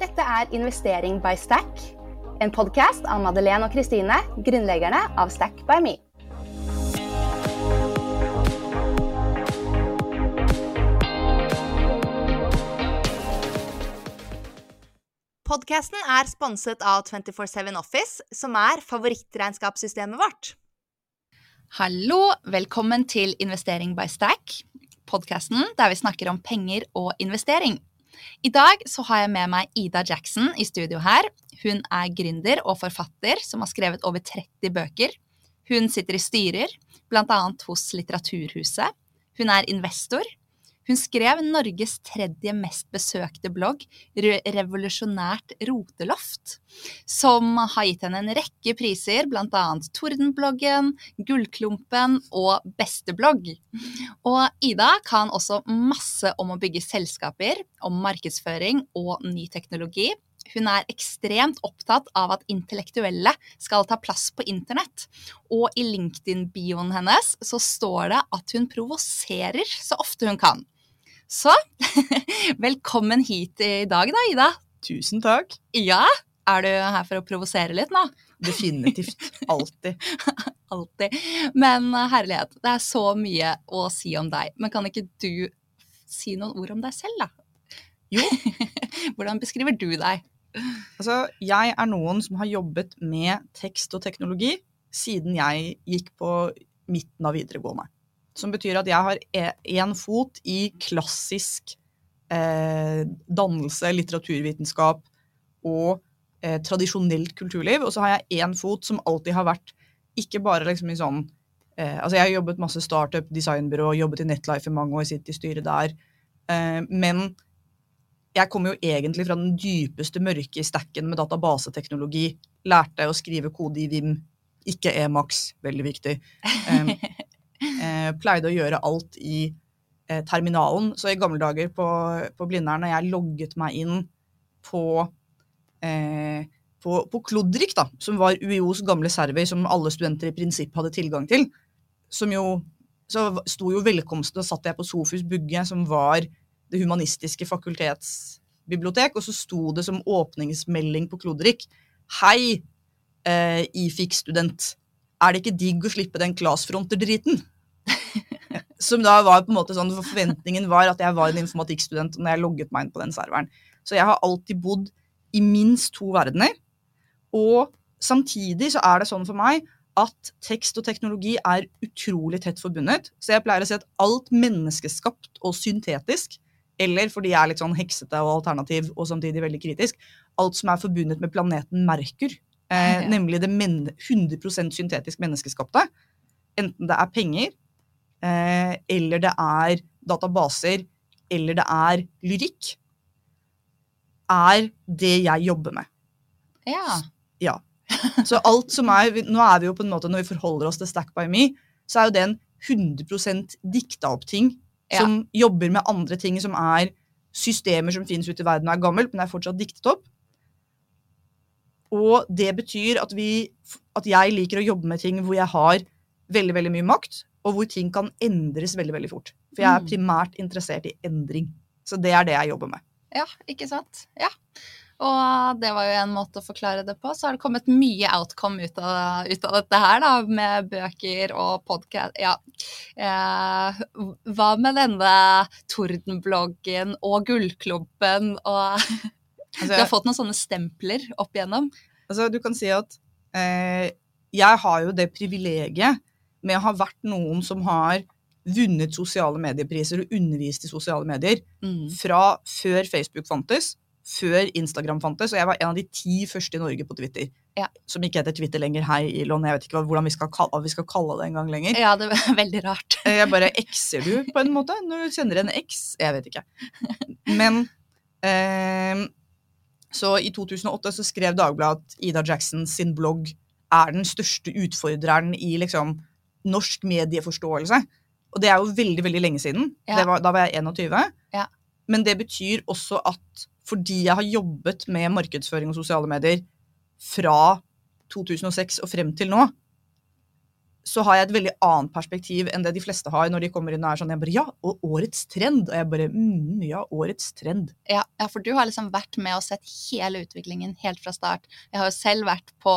Dette er Investering by Stack, en podkast av Madeleine og Kristine, grunnleggerne av Stack by Me. Podkasten er sponset av 247 Office, som er favorittregnskapssystemet vårt. Hallo, velkommen til Investering by Stack, podkasten der vi snakker om penger og investering. I dag så har jeg med meg Ida Jackson i studio her. Hun er gründer og forfatter som har skrevet over 30 bøker. Hun sitter i styrer, bl.a. hos Litteraturhuset. Hun er investor, hun skrev Norges tredje mest besøkte blogg, Revolusjonært roteloft, som har gitt henne en rekke priser, bl.a. Tordenbloggen, Gullklumpen og Besteblogg. Og Ida kan også masse om å bygge selskaper, om markedsføring og ny teknologi. Hun er ekstremt opptatt av at intellektuelle skal ta plass på internett. Og i LinkedIn-bioen hennes så står det at hun provoserer så ofte hun kan. Så velkommen hit i dag da, Ida. Tusen takk. Ja, er du her for å provosere litt nå? Definitivt. Alltid. Alltid. Men eh, herlighet, det er så mye å si om deg. Men kan ikke du si noen ord om deg selv, da? Jo. Hvordan beskriver du deg? Altså, jeg er noen som har jobbet med tekst og teknologi siden jeg gikk på midten av videregående. Som betyr at jeg har én e, fot i klassisk eh, dannelse, litteraturvitenskap og eh, tradisjonelt kulturliv. Og så har jeg én fot som alltid har vært ikke bare liksom i sånn eh, Altså, jeg har jobbet masse startup, designbyrå, jobbet i Netlife i mange år, sittet i styret der. Eh, men jeg kommer jo egentlig fra den dypeste mørke i stacken med databaseteknologi. Lærte å skrive kode i Vim, ikke Emax, veldig viktig. Um, eh, pleide å gjøre alt i eh, terminalen. Så i gamle dager på, på Blindern, når jeg logget meg inn på, eh, på, på Klodrik, da, som var UiOs gamle server som alle studenter i prinsipp hadde tilgang til, som jo så sto jo velkomsten, og satt jeg på Sofus Bugge, som var det humanistiske fakultetsbibliotek, og så sto det som åpningsmelding på Klodrik Hei, eh, IFIK-student. Er det ikke digg å slippe den classfronter-driten? Som da var på en måte sånn, Forventningen var at jeg var en informatikkstudent når jeg logget meg inn på den serveren. Så jeg har alltid bodd i minst to verdener. Og samtidig så er det sånn for meg at tekst og teknologi er utrolig tett forbundet. Så jeg pleier å si at alt menneskeskapt og syntetisk, eller fordi jeg er litt sånn heksete og alternativ og samtidig veldig kritisk, alt som er forbundet med planeten Merkur, eh, ja. nemlig det 100 syntetisk menneskeskapte, enten det er penger, eh, eller det er databaser, eller det er lyrikk, er det jeg jobber med. Ja. ja. Så alt som er Nå er vi jo på en måte, når vi forholder oss til Stack by me, så er jo det en 100 dikta opp ting ja. som jobber med andre ting som er systemer som finnes ute i verden og er gammelt, men er fortsatt diktet opp. Og det betyr at, vi, at jeg liker å jobbe med ting hvor jeg har veldig veldig mye makt, og hvor ting kan endres veldig veldig fort. For jeg er mm. primært interessert i endring. Så det er det jeg jobber med. Ja, ikke sant. Ja. Og det var jo en måte å forklare det på. Så har det kommet mye outcome ut av, ut av dette her, da, med bøker og podkast. Ja. Eh, hva med denne Tordenbloggen og Gullklumpen og altså, Du har fått noen sånne stempler opp igjennom? Altså, du kan si at eh, jeg har jo det privilegiet med å ha vært noen som har vunnet sosiale mediepriser og undervist i sosiale medier mm. fra før Facebook fantes, før Instagram fantes, og jeg var en av de ti første i Norge på Twitter. Ja. Som ikke heter Twitter lenger. Hei, Elon. Jeg vet ikke hvordan vi skal kalle, vi skal kalle det en gang lenger. Ja, det var veldig rart. Eh, jeg bare X-er du, på en måte, når du sender en X? Jeg vet ikke. Men eh, Så i 2008 så skrev Dagbladet at Ida Jackson sin blogg er den største utfordreren i liksom norsk medieforståelse. Og det er jo veldig veldig lenge siden. Ja. Var, da var jeg 21. Ja. Men det betyr også at fordi jeg har jobbet med markedsføring og sosiale medier fra 2006 og frem til nå, så har jeg et veldig annet perspektiv enn det de fleste har når de kommer inn og er sånn jeg bare, Ja, og årets trend. Og jeg bare mm, Ja, årets trend. Ja, ja, for du har liksom vært med og sett hele utviklingen helt fra start. Jeg har jo selv vært på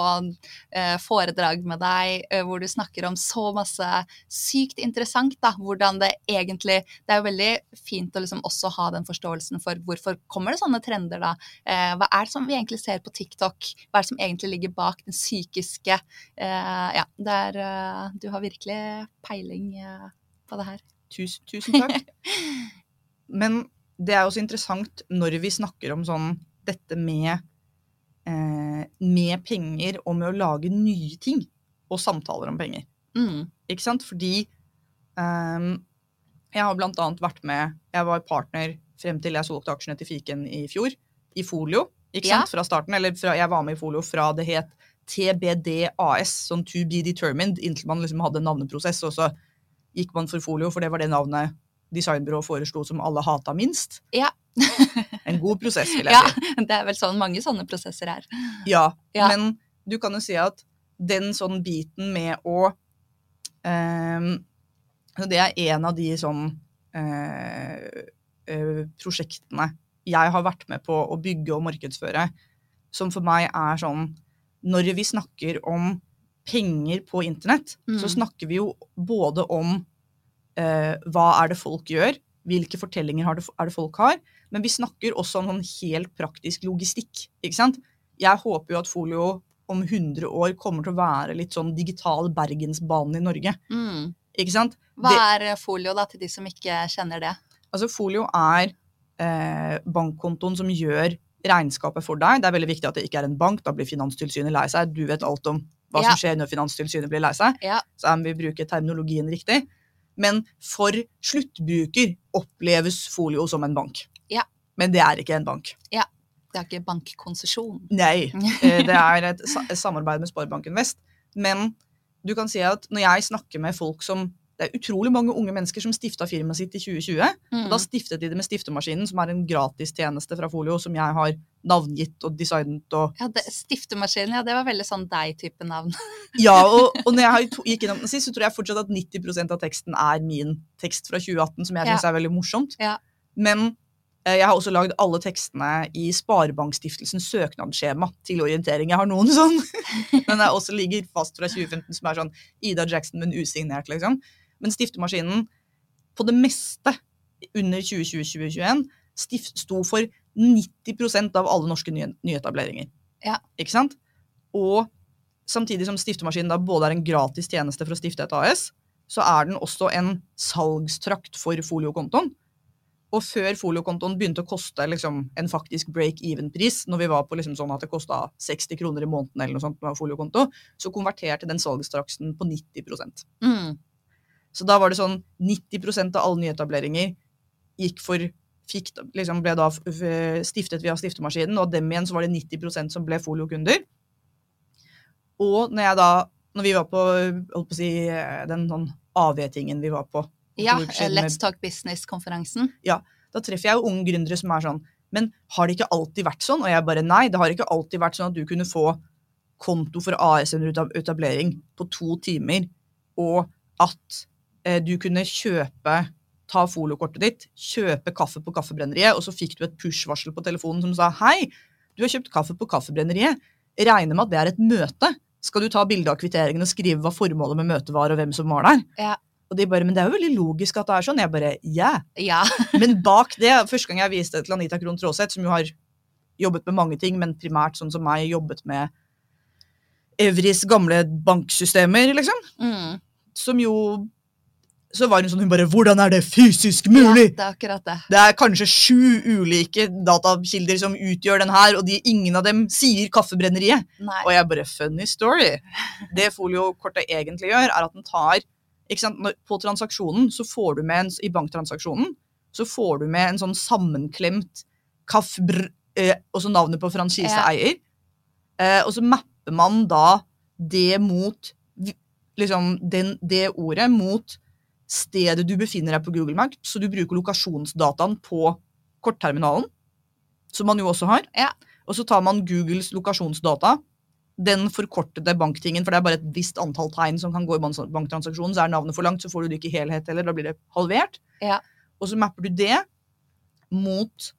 eh, foredrag med deg eh, hvor du snakker om så masse sykt interessant, da. Hvordan det egentlig Det er jo veldig fint å liksom også ha den forståelsen for hvorfor kommer det sånne trender, da. Eh, hva er det som vi egentlig ser på TikTok? Hva er det som egentlig ligger bak den psykiske eh, Ja, det er eh, du har virkelig peiling eh, på det her. Tusen, tusen takk. Men det er også interessant når vi snakker om sånn dette med, eh, med penger og med å lage nye ting og samtaler om penger. Mm. Ikke sant? Fordi um, jeg har blant annet vært med Jeg var partner frem til jeg solgte aksjene til Fiken i fjor, i Folio. Ikke Ja. sant? Fra starten. Eller fra, jeg var med i Folio fra det het TBD AS, sånn to be determined, inntil man liksom hadde en navneprosess, og så gikk man for Folio, for det var det navnet designbyrået foreslo som alle hata minst. Ja. en god prosess, vil jeg Ja, si. det er vel sånn mange sånne prosesser er. Ja, Ja. men du kan jo si at den sånn biten med å ehm, Det er en av de sånn eh, eh, prosjektene jeg har vært med på å bygge og markedsføre, som for meg er sånn Når vi snakker om penger på internett, Mm. så snakker vi jo både om eh, hva er det folk gjør, hvilke fortellinger har det, er det folk har, men vi snakker også om sånn helt praktisk logistikk. ikke sant? Jeg håper jo at Folio om 100 år kommer til å være litt sånn digital Bergensbanen i Norge. Mm. Ikke sant? Hva er folio, da, til de som ikke kjenner det? Altså Folio er eh, bankkontoen som gjør regnskapet for deg. Det er veldig viktig at det ikke er en bank, da blir Finanstilsynet lei seg. Du vet alt om hva Ja. som skjer når Finanstilsynet blir lei seg. Ja. Så her må vi bruke terminologien riktig. Men for sluttbruker oppleves Folio som en bank. Ja. Men det er ikke en bank. Det er ikke bankkonsesjon. Nei. Eh, Det er et samarbeid med Sparebanken Vest. Men du kan si at når jeg snakker med folk som Det er utrolig mange unge mennesker som stifta firmaet sitt i 2020. Mm. Og da stiftet de det med Stiftemaskinen, som er en gratistjeneste fra Folio, som jeg har navngitt og designet og Ja, det, Stiftemaskinen, ja, det var veldig sånn deg-type navn. Ja, og, og når jeg gikk innom den sist, så tror jeg fortsatt at 90% av teksten er min tekst fra 2018, som jeg Ja. er veldig morsomt. Ja. Men eh, jeg har også lagd alle tekstene i Sparebankstiftelsens søknadsskjema til orientering. Jeg har noen sånn, men jeg også ligger fast fra 2015, som er sånn Ida Jackson, men usignert, liksom. Men Stiftemaskinen, på det meste under 2020-2021, stift, sto for 90% av alle norske nye, nyetableringer. Ja. Ikke sant? Og samtidig som Stiftemaskinen da både er en gratis tjeneste for å stifte et AS, så er den også en salgstrakt for foliokontoen. Og før foliokontoen begynte å koste liksom, en faktisk break-even-pris, når vi var på liksom, sånn at det kosta 60 kroner i måneden, eller noe sånt med foliokonto, så konverterte den salgstraksen på 90 Mm. Så da var det sånn 90% av alle nyetableringer gikk for fikk, liksom ble da stiftet via stiftemaskinen, og dem igjen så var det 90% som ble foliokunder. Og når jeg da når vi var på, holdt på å si, eh, den sånn AV-tingen vi var på, Ja, siden Let's Talk Business-konferansen. Ja. da treffer jeg jo unge gründere som er sånn Men har det ikke alltid vært sånn? Og jeg bare nei, det har ikke alltid vært sånn at du kunne få konto for AS under etablering på to timer, og at du kunne kjøpe ta foliokortet ditt, kjøpe kaffe på Kaffebrenneriet, og så fikk du et push-varsel på telefonen som sa hei, du har kjøpt kaffe på Kaffebrenneriet. Regner med at det er et møte. Skal du ta bilde av kvitteringen og skrive hva formålet med møtet var, og hvem som var der? Ja. Og de bare, men det er jo veldig logisk at det er sånn. Jeg bare, ja. Ja. Men bak det, første gang jeg viste det til Anita Krohn Traaseth, som jo har jobbet med mange ting, men primært sånn som meg, jobbet med Evris gamle banksystemer, liksom, Mm. som jo Så var hun sånn, hun bare Hvordan er det fysisk mulig?! ja, det er akkurat det. Det er kanskje sju ulike datakilder som utgjør den her, og de, ingen av dem sier Kaffebrenneriet. Nei. Og jeg bare Funny story. Det foliokortet egentlig gjør, er at den tar sant? På transaksjonen så får du med en, I banktransaksjonen så får du med en sånn sammenklemt kaffebr... Eh, og så navnet på franchiseeier. Eh, og så mapper man da det mot Liksom den, det ordet mot stedet du befinner deg på Google Maps, så du bruker lokasjonsdataen på kortterminalen, som man jo også har. Ja. Og så tar man Googles lokasjonsdata, den forkortede banktingen, for det er bare et visst antall tegn som kan gå i banktransaksjonen, så er navnet for langt, så får du det ikke i helhet heller, da blir det halvert. Ja. Og så mapper du det mot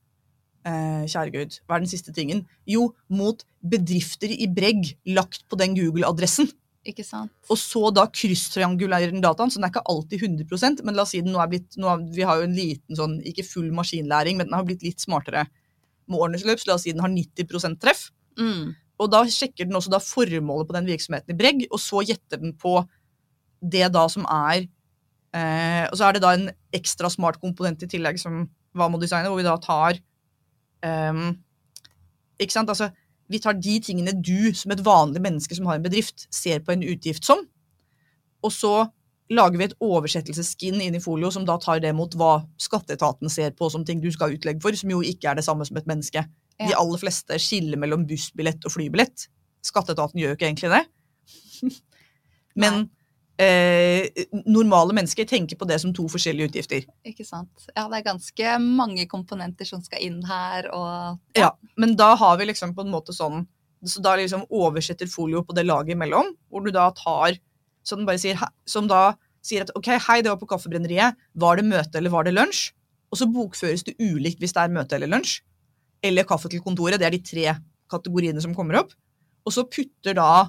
eh, Kjære gud, hva er den siste tingen? Jo, mot bedrifter i Bregg lagt på den Google-adressen. Ikke sant? Og så da krysstriangulerer den dataen, så den er ikke alltid 100% men la oss si den nå er blitt nå Vi har jo en liten sånn, ikke full maskinlæring, men den har blitt litt smartere med årenes løp, så la oss si den har 90% treff. Mm. Og da sjekker den også da formålet på den virksomheten i Bregg, og så gjetter den på det da som er eh, Og så er det da en ekstra smart komponent i tillegg som hva må designe, hvor vi da tar eh, Ikke sant? Altså, vi tar de tingene du som et vanlig menneske som har en bedrift, ser på en utgift som, og så lager vi et oversettelsesskin inn i folio som da tar det mot hva skatteetaten ser på som ting du skal ha utlegg for, som jo ikke er det samme som et menneske. De aller fleste skiller mellom bussbillett og flybillett. Skatteetaten gjør jo ikke egentlig det. Men eh, normale mennesker tenker på det som to forskjellige utgifter. Ikke sant. Ja, det er ganske mange komponenter som skal inn her, og Ja, Men da har vi liksom på en måte sånn Så da liksom oversetter folio på det laget imellom, hvor du da tar så den bare sier, Som da sier at ok, hei, det var på Kaffebrenneriet. Var det møte eller var det lunsj? Og så bokføres det ulikt hvis det er møte eller lunsj. Eller kaffe til kontoret. Det er de tre kategoriene som kommer opp. Og så putter da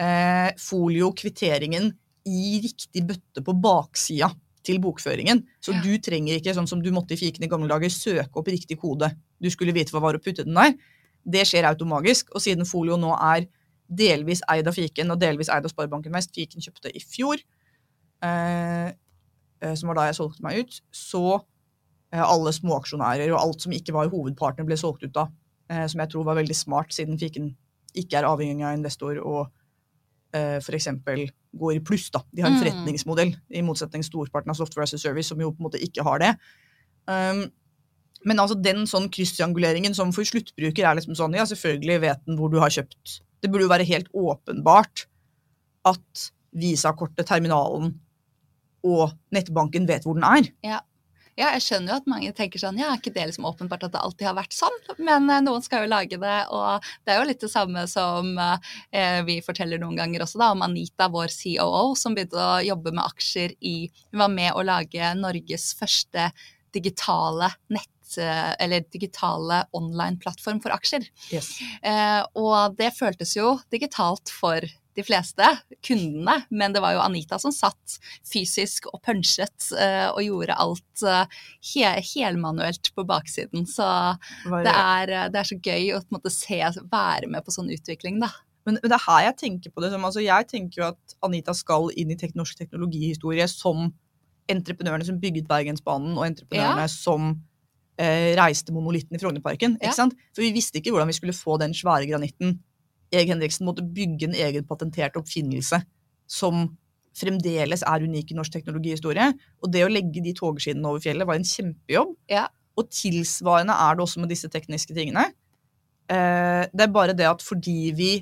eh, folio kvitteringen i riktig bøtte på baksida til bokføringen. Så Ja. du trenger ikke, sånn som du måtte i fiken i gamle dager, søke opp riktig kode. Du skulle vite hva var å putte den der. Det skjer automagisk. Og siden folio nå er delvis eid av fiken og delvis eid av Sparebanken Vest, fiken kjøpte i fjor, eh, eh, som var da jeg solgte meg ut, så eh, alle småaksjonærer og alt som ikke var hovedpartner, ble solgt ut da. Eh, som jeg tror var veldig smart, siden fiken ikke er avhengig av investor og eh, f.eks. går i pluss. da. De har en Mm. forretningsmodell, i motsetning til storparten av Software as a Service, som jo på en måte ikke har det. Um, men altså den sånn krysstrianguleringen som for sluttbruker er liksom sånn, ja, selvfølgelig vet den hvor du har kjøpt. Det burde jo være helt åpenbart at Visa-kortet, terminalen og nettbanken vet hvor den er. Ja, jeg skjønner jo at mange tenker sånn, ja, er ikke det liksom åpenbart at det alltid har vært sånn? Men eh, noen skal jo lage det, og det er jo litt det samme som eh, vi forteller noen ganger også da, om Anita, vår COO, som begynte å jobbe med aksjer i, hun var med å lage Norges første digitale nett, eh, eller digitale online-plattform for aksjer. Eh, og det føltes jo digitalt for de fleste, kundene, men det var jo Anita som satt fysisk og punchet eh, og gjorde alt eh, he helmanuelt på baksiden. Så det er, eh, det er så gøy å måte se, være med på sånn utvikling, da. Men, men det er her jeg tenker på det som altså Jeg tenker jo at Anita skal inn i tek norsk teknologihistorie som entreprenørene som bygget Bergensbanen, og entreprenørene som eh, reiste monolitten i Frognerparken. Ja. For vi visste ikke hvordan vi skulle få den svære granitten. Erik Henriksen måtte bygge en egen patentert oppfinnelse som fremdeles er unik i norsk teknologihistorie. Og det å legge de togskinnene over fjellet var en kjempejobb. Ja. Og tilsvarende er det også med disse tekniske tingene. Eh, det er bare det at fordi vi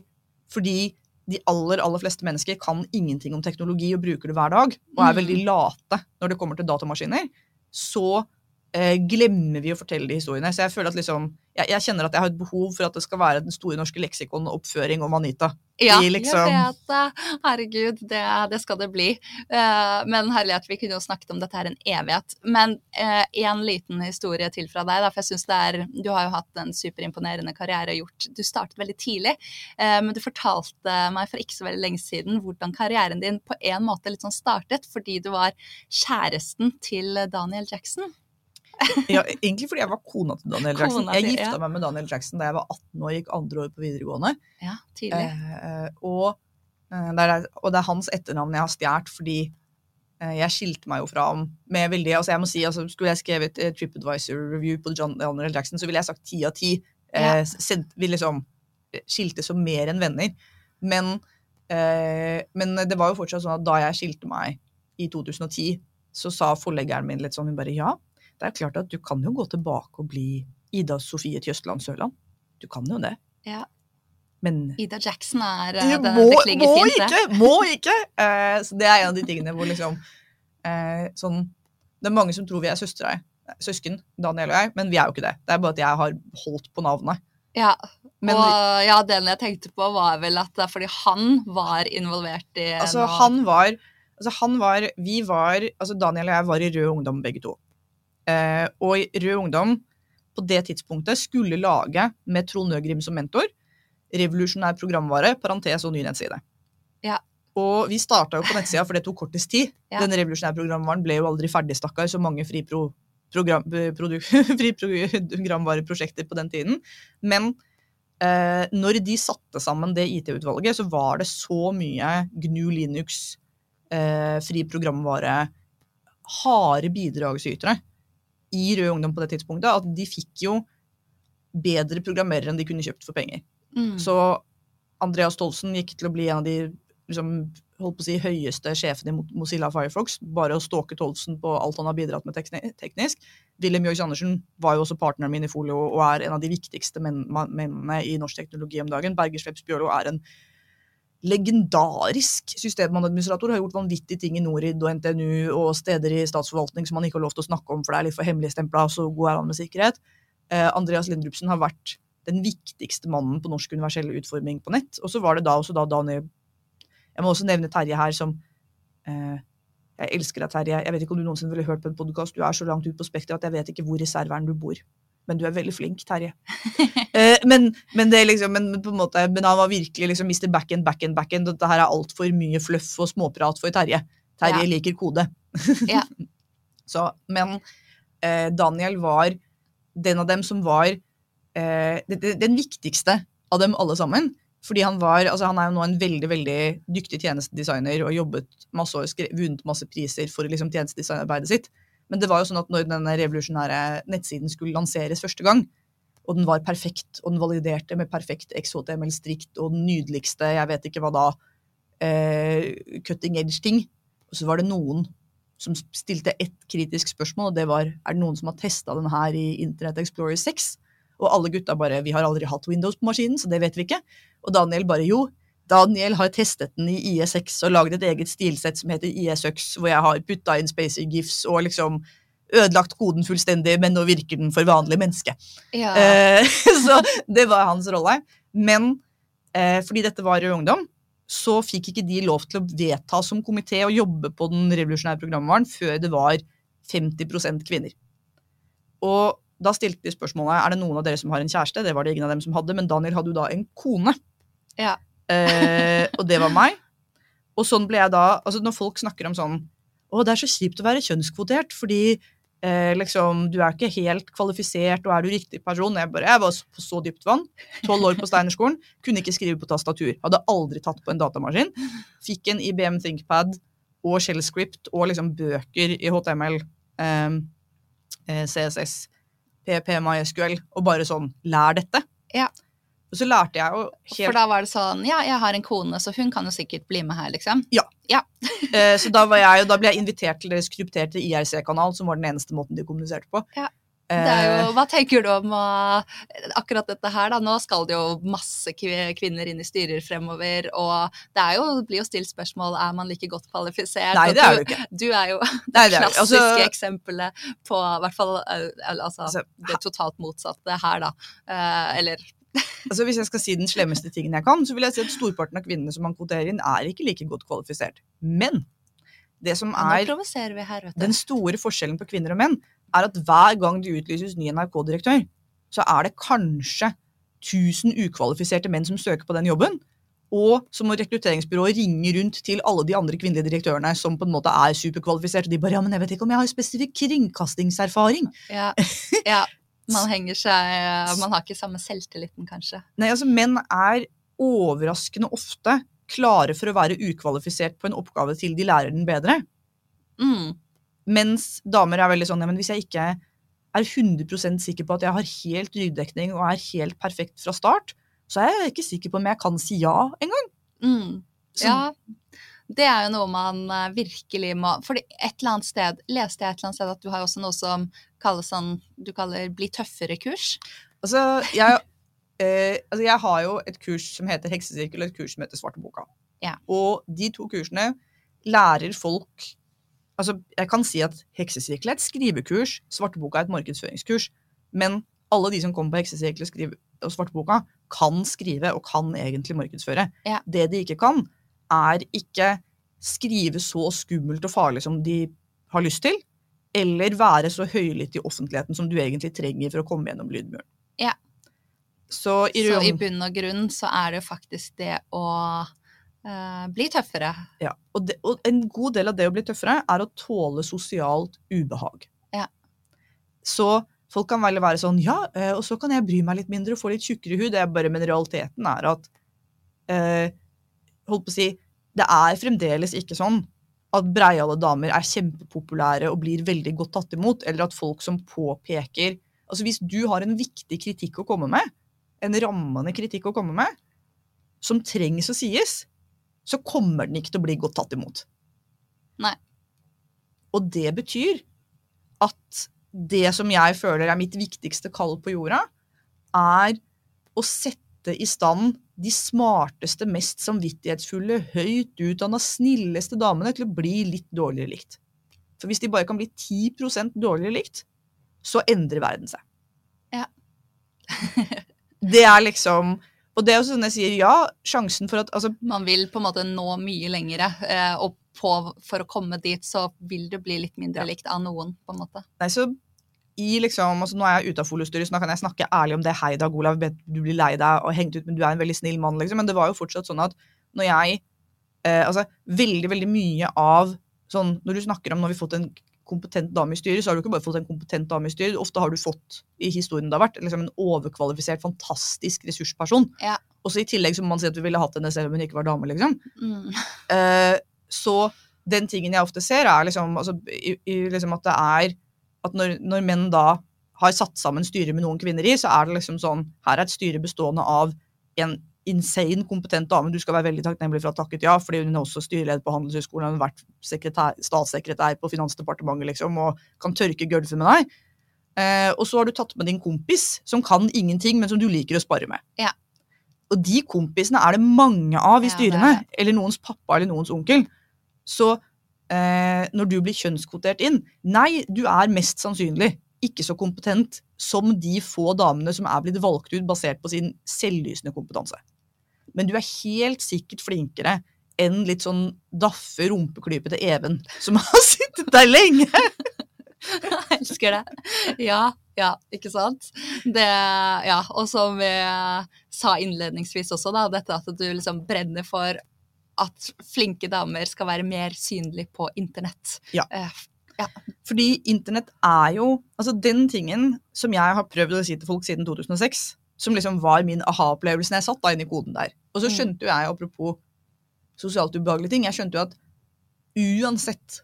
fordi de aller, aller fleste mennesker kan ingenting om teknologi og bruker det hver dag, og er Mm. veldig late når det kommer til datamaskiner, så glemmer vi å fortelle de historiene. Så jeg føler at liksom, jeg, jeg kjenner at jeg har et behov for at det skal være den store norske leksikon-oppføring om Anita. Ja, I liksom- jeg vet det. Herregud, det, det skal det bli. Uh, men herlighet, vi kunne jo snakket om dette her en evighet. Men én liten historie til fra deg, da, for jeg synes det er Du har jo hatt en superimponerende karriere og gjort Du startet veldig tidlig, uh, men du fortalte meg for ikke så veldig lenge siden hvordan karrieren din på en måte litt sånn startet, fordi du var kjæresten til Daniel Jackson. Ja, egentlig fordi jeg var kona til Daniel Jackson. Kona Jeg gifta ja. meg med Daniel Jackson da jeg var 18 år, gikk andre år på videregående. Ja, tidlig. Eh, og, eh, det er, og det er hans etternavn jeg har stjålet fordi eh, jeg skilte meg jo fra ham med veldig altså jeg må si, altså Skulle jeg skrevet et TripAdvisor-review på John Daniel Jackson, så ville jeg sagt ti av ti. Eh, vi liksom eh, skilte som mer enn venner. Men, eh, men det var jo fortsatt sånn at da jeg skilte meg i 2010, så sa forleggeren min litt sånn hun bare ja, det er klart at du kan jo gå tilbake og bli Ida Sofie Tjøstland Sørland. Du kan jo det. Ja. Men Ida Jackson er eh, det det, må, det klinger må fint, det. ikke! Må ikke! Eh, så det er en av de tingene hvor liksom eh, sånn, Det er mange som tror vi er søstre, søsken, Daniel og jeg, men vi er jo ikke det. Det er bare at jeg har holdt på navnet. Ja, Men og ja, den jeg tenkte på, var vel at det er fordi han var involvert i altså, noe han var Altså, han var Vi var Altså, Daniel og jeg var i Rød Ungdom begge to. Eh, og Rød Ungdom på det tidspunktet skulle lage, med Trond Øgrim som mentor, revolusjonær programvare, parentes og ny nettside. Ja. Og vi starta jo på nettsida, for det tok kortest tid. Ja. Den revolusjonære programvaren ble jo aldri ferdig, stakkar, så mange fripro program, fri friprogramvareprosjekter på den tiden. Men eh, når de satte sammen det IT-utvalget, så var det så mye GNU Linux, eh, fri programvare, harde bidragsytere i Rød Ungdom på det tidspunktet, at de fikk jo bedre programmerere enn de kunne kjøpt for penger. Mm. Så Andreas Tolsen gikk til å bli en av de liksom, holdt på å si, høyeste sjefene i Mo- Mozilla Firefox. Bare å stalke Tolsen på alt han har bidratt med teknisk. Wilhelm Jørgs Andersen var jo også partneren min i Folio og er en av de viktigste mennene i norsk teknologi om dagen. Berger Sveps Bjørlo er en legendarisk systemadministrator. Har gjort vanvittige ting i Norid og NTNU og steder i statsforvaltning som han ikke har lov til å snakke om, for det er litt for hemmeligstempla, så god er han med sikkerhet. Eh, Andreas Lindrupsen har vært den viktigste mannen på norsk universell utforming på nett. Og så var det da også da Daniel Jeg må også nevne Terje her som eh, Jeg elsker deg, Terje. Jeg vet ikke om du noensinne ville hørt på en podkast. Du er så langt ut på spekteret at jeg vet ikke hvor i serveren du bor. Men du er veldig flink, Terje. eh, men, men, det liksom, men, på en måte, men han var virkelig liksom Mr. Backend, backend, backend. Dette her er altfor mye fluff og småprat for Terje. Terje Ja. liker kode. Ja. Så, men eh, Daniel var den av dem som var eh, den, den- viktigste av dem alle sammen. Fordi han var, altså han er jo nå en veldig veldig dyktig tjenestedesigner og jobbet masse år, vunnet masse priser for liksom tjenestedesignarbeidet sitt. Men det var jo sånn at når denne revolusjonære nettsiden skulle lanseres første gang, og den var perfekt, og den validerte med perfekt XHTML strikt og den nydeligste, jeg vet ikke hva da, eh, cutting edge-ting, og så var det noen som stilte ett kritisk spørsmål, og det var er det noen som har testa den her i Internet Explorer 6? Og alle gutta bare vi har aldri hatt Windows på maskinen, så det vet vi ikke. Og Daniel bare jo. Daniel har testet den i IE6 og laget et eget stilsett som heter IE6, hvor jeg har putta inn Spacey GIFs og liksom ødelagt koden fullstendig, men nå virker den for vanlige mennesker. ja. Eh, så det var hans rolle. Men eh, fordi dette var Rød Ungdom, så fikk ikke de lov til å vedta som komité å jobbe på den revolusjonære programvaren før det var 50% kvinner. Og da stilte de spørsmålet er det noen av dere som har en kjæreste. Det var det ingen av dem som hadde, men Daniel hadde jo da en kone. Ja. Eh, og det var meg. Og sånn ble jeg da altså Når folk snakker om sånn Å, det er så kjipt å være kjønnskvotert, fordi eh, liksom, du er ikke helt kvalifisert, og er du riktig person? Jeg bare, jeg var på så dypt vann. Tolv år på Steinerskolen. Kunne ikke skrive på tastatur. Hadde aldri tatt på en datamaskin. Fikk en IBM ThinkPad og Shellscript og liksom bøker i HTML, eh, eh, CSS, PP, MySQL, og bare sånn Lær dette. Ja. Og så lærte jeg jo helt For da var det sånn Ja, jeg har en kone, så hun kan jo sikkert bli med her, liksom. Eh, Så da, var jeg, da ble jeg invitert til deres krypterte IRC-kanal, som var den eneste måten de kommuniserte på. Ja. Eh, Det er jo, hva tenker du om akkurat dette her? da? Nå skal det jo masse kvinner inn i styrer fremover, og det er jo, blir jo stilt spørsmål er man like godt kvalifisert. Nei, det er du, du ikke. Du er jo Nei, det klassiske altså- eksempelet på i hvert fall altså, Altså, det totalt motsatte her, da. Uh, eller Altså, hvis jeg skal si den slemmeste tingen jeg kan, så vil jeg si at storparten av kvinnene som man kvoterer inn, er ikke like godt kvalifisert. Men det som er her, den store forskjellen på kvinner og menn, er at hver gang det utlyses ny NRK-direktør, så er det kanskje 1000 ukvalifiserte menn som søker på den jobben. Og så må rekrutteringsbyrået ringe rundt til alle de andre kvinnelige direktørene som på en måte er superkvalifiserte. De bare ja, men jeg vet ikke om jeg har spesifikk kringkastingserfaring. Ja, ja. Man henger seg Man har ikke samme selvtilliten, kanskje. Nei, altså Menn er overraskende ofte klare for å være ukvalifisert på en oppgave til de lærer den bedre. Mm. Mens damer er veldig sånn ja, men hvis jeg ikke er 100 sikker på at jeg har helt ryggdekning og er helt perfekt fra start, så er jeg ikke sikker på om jeg kan si ja engang. Mm. Ja, det er jo noe man eh, virkelig må Fordi et eller annet sted leste jeg et eller annet sted at du har også noe som kalles sånn Du kaller bli tøffere-kurs. Altså, jeg, eh, altså, jeg har jo et kurs som heter Heksesirkel, og et kurs som heter Svarteboka. Ja. Og de to kursene lærer folk Altså, jeg kan si at Heksesirkel er et skrivekurs, Svarteboka er et markedsføringskurs, men alle de som kommer på Heksesirkel og og svarteboka, kan skrive og kan egentlig markedsføre. Ja. Det de ikke kan, er ikke skrive så skummelt og farlig som de har lyst til, eller være så høylytt i offentligheten som du egentlig trenger for å komme gjennom lydmuren. Ja. Så i, Så i bunn og grunn så er det jo faktisk det å uh, bli tøffere. ja, og, det, og en god del av det å bli tøffere er å tåle sosialt ubehag. Ja. Så folk kan vel være sånn Ja, eh, og så kan jeg bry meg litt mindre og få litt tjukkere hud. Det er bare, men realiteten er at eh, Holdt på å si Det er fremdeles ikke sånn at breiale damer er kjempepopulære og blir veldig godt tatt imot, eller at folk som påpeker Altså Hvis du har en viktig kritikk å komme med, en rammende kritikk å komme med, som trengs å sies, så kommer den ikke til å bli godt tatt imot. Nei. Og det betyr at det som jeg føler er mitt viktigste kall på jorda, er å sette i stand de smarteste, mest samvittighetsfulle, høyt utdanna, snilleste damene til å bli litt dårligere likt. For hvis de bare kan bli 10% dårligere likt, så endrer verden seg. Ja. det er liksom Og det er jo sånn jeg sier, ja, sjansen for at altså, Man vil på en måte nå mye lengre, eh, og på, for å komme dit så vil du bli litt mindre likt av noen, på en måte. Nei, så i liksom, altså Nå er jeg ute av foliostyret, så nå kan jeg snakke ærlig om det. Hei, Dag Olav, du blir lei deg og hengt ut, men du er en veldig snill mann, liksom. Men det var jo fortsatt sånn at når jeg eh, Altså, veldig, veldig mye av sånn Når du snakker om når vi har fått en kompetent dame i styret, så har du ikke bare fått en kompetent dame i styret. Ofte har du fått i historien det har vært, liksom en overkvalifisert, fantastisk ressursperson. Ja. Og så i tillegg så må man si at vi ville hatt henne selv om hun ikke var dame, liksom. Mm. Eh, så den tingen jeg ofte ser, er liksom, altså, i, i, liksom at det er at når, når menn da har satt sammen styre med noen kvinner i, så er det liksom sånn Her er et styre bestående av en insane kompetent dame. Du skal være veldig takknemlig for ha takket ja, fordi hun er også styreleder på Handelshøyskolen, hun har vært sekretær, statssekretær på Finansdepartementet, liksom, og kan tørke gulvet med deg. Eh, og så har du tatt med din kompis, som kan ingenting, men som du liker å spare med. Ja. Og de kompisene er det mange av i styrene. Ja, Eller noens pappa eller noens onkel. Så eh, når du blir kjønnskvotert inn Nei, du er mest sannsynlig ikke så kompetent som de få damene som er blitt valgt ut basert på sin selvlysende kompetanse. Men du er helt sikkert flinkere enn litt sånn daffe, rumpeklypete Even, som har sittet der lenge. Jeg elsker det. Ja, ja, ikke sant? Det, ja, og som vi sa innledningsvis også, da, dette at du liksom brenner for at flinke damer skal være mer synlige på internett. Ja. ja. Fordi internett er jo Altså den tingen som jeg har prøvd å si til folk siden 2006, som liksom var min aha-opplevelse når jeg satt da inne i koden der. Og så Mm. skjønte jo jeg, apropos sosialt ubehagelige ting, jeg skjønte jo at uansett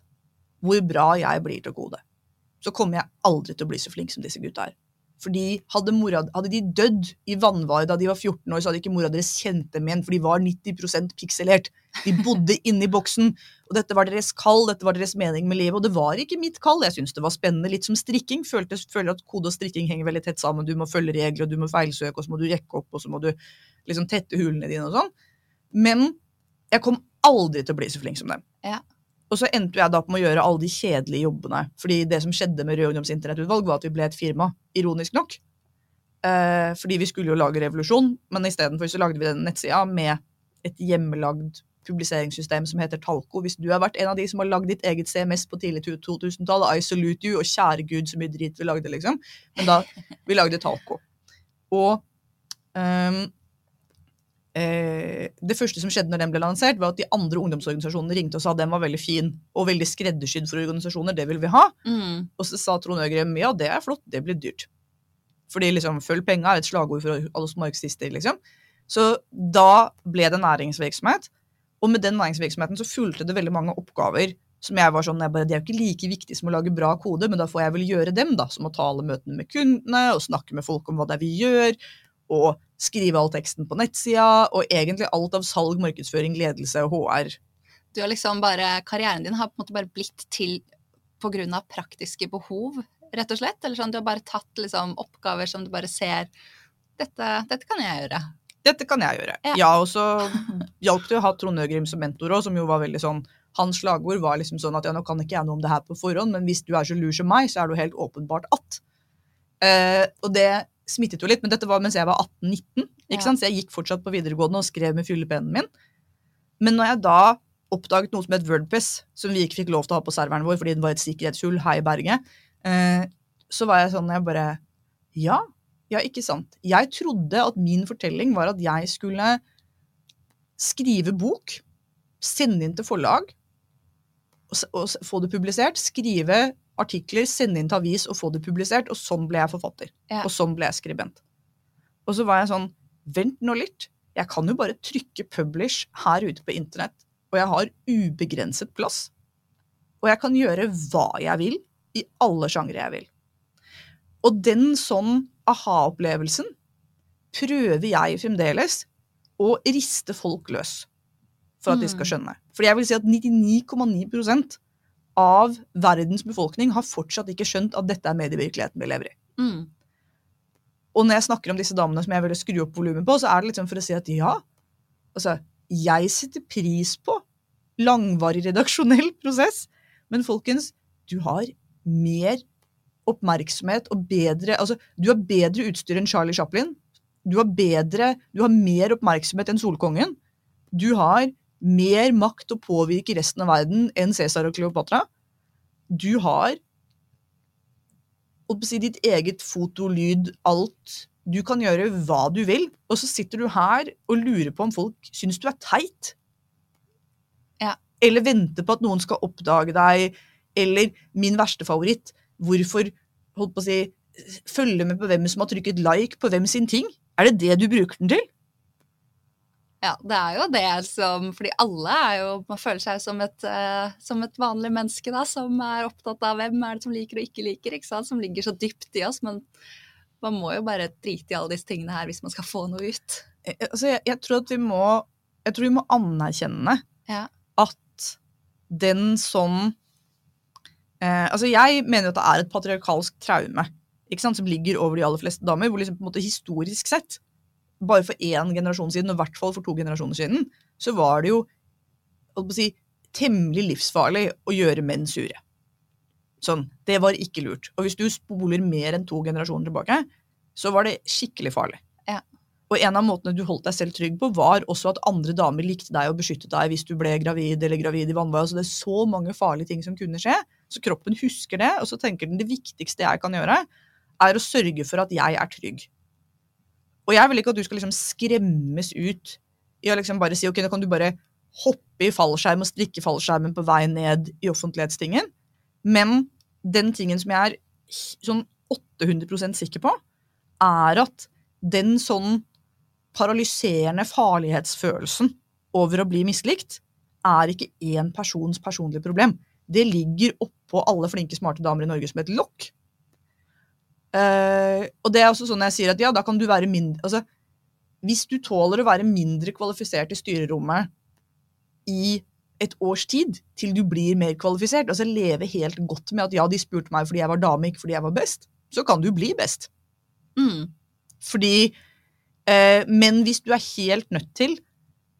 hvor bra jeg blir til å kode, så kommer jeg aldri til å bli så flink som disse gutta her. Fordi hadde, mora, hadde de dødd i vannvare da de var 14 år, så hadde ikke mora deres kjent dem igjen, for de var 90% pikselert. De bodde inni boksen, og dette var deres kall, dette var deres mening med livet. Og det var ikke mitt kall. Jeg syntes det var spennende, litt som strikking. Følte, føler at kode og strikking henger veldig tett sammen. Du må følge regler, og du må feilsøke, og så må du rekke opp, og så må du liksom tette hulene dine og sånn. Men jeg kom aldri til å bli så flink som dem. Ja. Og så endte jeg da på å gjøre alle de kjedelige jobbene. Fordi det som skjedde med Rød Ungdoms internettutvalg, var at vi ble et firma, ironisk nok. Eh, fordi vi skulle jo lage revolusjon, men istedenfor så lagde vi den nettsida med et hjemmelagd publiseringssystem som heter Talco. Hvis du har vært en av de som har lagd ditt eget CMS på tidlig 2000-tall, I salute you, og kjære gud så mye drit vi lagde, liksom. Men da, vi lagde Talco. Og eh, det første som skjedde når den ble lansert, var at de andre ungdomsorganisasjonene ringte og sa at den var veldig fin og veldig skreddersydd for organisasjoner, det vil vi ha. mm, Og så sa Trond Øgrem ja, det er flott, det blir dyrt. Fordi liksom, følg penga er et slagord for alle oss marxister, liksom. Så da ble det næringsvirksomhet. Og med den næringsvirksomheten så fulgte det veldig mange oppgaver som jeg var sånn, jeg bare, Det er jo ikke like viktig som å lage bra kode, men da får jeg vel gjøre dem, da. Som å ta alle møtene med kundene, og snakke med folk om hva det er vi gjør, og skrive all teksten på nettsida, og egentlig alt av salg, markedsføring, ledelse og HR. du har liksom bare, Karrieren din har på en måte bare blitt til av praktiske behov, rett og slett? Eller sånn, du har bare tatt liksom oppgaver som du bare ser dette, dette kan jeg gjøre. Dette kan jeg gjøre. Ja. Ja, og så hjalp det å ha Trond Øgrim som mentor òg, som jo var veldig sånn Hans slagord var liksom sånn at ja, nå kan ikke jeg noe om det her på forhånd, men hvis du er så lur som meg, så er du helt åpenbart at. Eh, og det smittet jo litt, men dette var mens jeg var 18-19. Ja. Så jeg gikk fortsatt på videregående og skrev med fyllepennen min. Men når jeg da oppdaget noe som het Wordpress, som vi ikke fikk lov til å ha på serveren vår fordi den var et sikkerhetshull her i berget, eh, så var jeg sånn jeg bare Ja, ja, ikke sant. Jeg trodde at min fortelling var at jeg skulle skrive bok, sende inn til forlag, og, og få det publisert. Skrive artikler, sende inn til avis og få det publisert. Og sånn ble jeg forfatter. Ja. Og sånn ble jeg skribent. Og så var jeg sånn Vent nå litt. Jeg kan jo bare trykke 'publish' her ute på internett, og jeg har ubegrenset plass. Og jeg kan gjøre hva jeg vil, i alle sjangre jeg vil. Og den sånn aha-opplevelsen prøver jeg fremdeles å riste folk løs for at de skal Mm. skjønne. For jeg vil si at 99,9 av verdens befolkning har fortsatt ikke skjønt at dette er medievirkeligheten vi lever i. Mm. Og når jeg snakker om disse damene som jeg ville skru opp volumet på, så er det liksom for å si at ja, altså, jeg setter pris på langvarig redaksjonell prosess, men folkens, du har mer oppmerksomhet og bedre Altså, du har bedre utstyr enn Charlie Chaplin. Du har bedre Du har mer oppmerksomhet enn Solkongen. Du har mer makt å påvirke resten av verden enn Cæsar og Kleopatra. Du har si, ditt eget foto, lyd, alt. Du kan gjøre hva du vil, og så sitter du her og lurer på om folk syns du er teit. Ja. Eller venter på at noen skal oppdage deg. Eller min verste favoritt, hvorfor holdt på å si, følge med på hvem som har trykket like på hvem sin ting? Er det det du bruker den til? Ja, det er jo det som Fordi alle er jo Man føler seg som et, uh, som et vanlig menneske, da, som er opptatt av hvem er det som liker og ikke liker, ikke sant? Som ligger så dypt i oss. Men man må jo bare drite i alle disse tingene her hvis man skal få noe ut. Eh, altså, jeg, jeg tror at vi må Jeg tror vi må anerkjenne Ja. at den sånn eh, Altså, jeg mener at det er et patriarkalsk traume ikke sant, som ligger over de aller fleste damer, hvor liksom på en måte historisk sett, bare for én generasjon siden, og i hvert fall for to generasjoner siden, så var det jo si, temmelig livsfarlig å gjøre menn sure. Sånn. Det var ikke lurt. Og hvis du spoler mer enn to generasjoner tilbake, så var det skikkelig farlig. Ja. Og en av måtene du holdt deg selv trygg på, var også at andre damer likte deg og beskyttet deg hvis du ble gravid eller gravid i vannveien. Så det er så mange farlige ting som kunne skje. Så kroppen husker det, og så tenker den det viktigste jeg kan gjøre, er å sørge for at jeg er trygg. Og jeg vil ikke at du skal liksom skremmes ut i å liksom bare si ok, nå kan du bare hoppe i fallskjerm og strikke fallskjermen på vei ned i offentlighetstingen. Men den tingen som jeg er sånn 800% sikker på, er at den sånn paralyserende farlighetsfølelsen over å bli mislikt, er ikke én persons personlige problem. Det ligger oppå alle flinke, smarte damer i Norge som et lokk. Eh, og det er også sånn jeg sier at ja, da kan du være mindre altså, Hvis du tåler å være mindre kvalifisert i styrerommet i et års tid, til du blir mer kvalifisert, altså leve helt godt med at ja, de spurte meg fordi jeg var dame, ikke fordi jeg var best, så kan du bli best. Mm. Fordi uh, Men hvis du er helt nødt til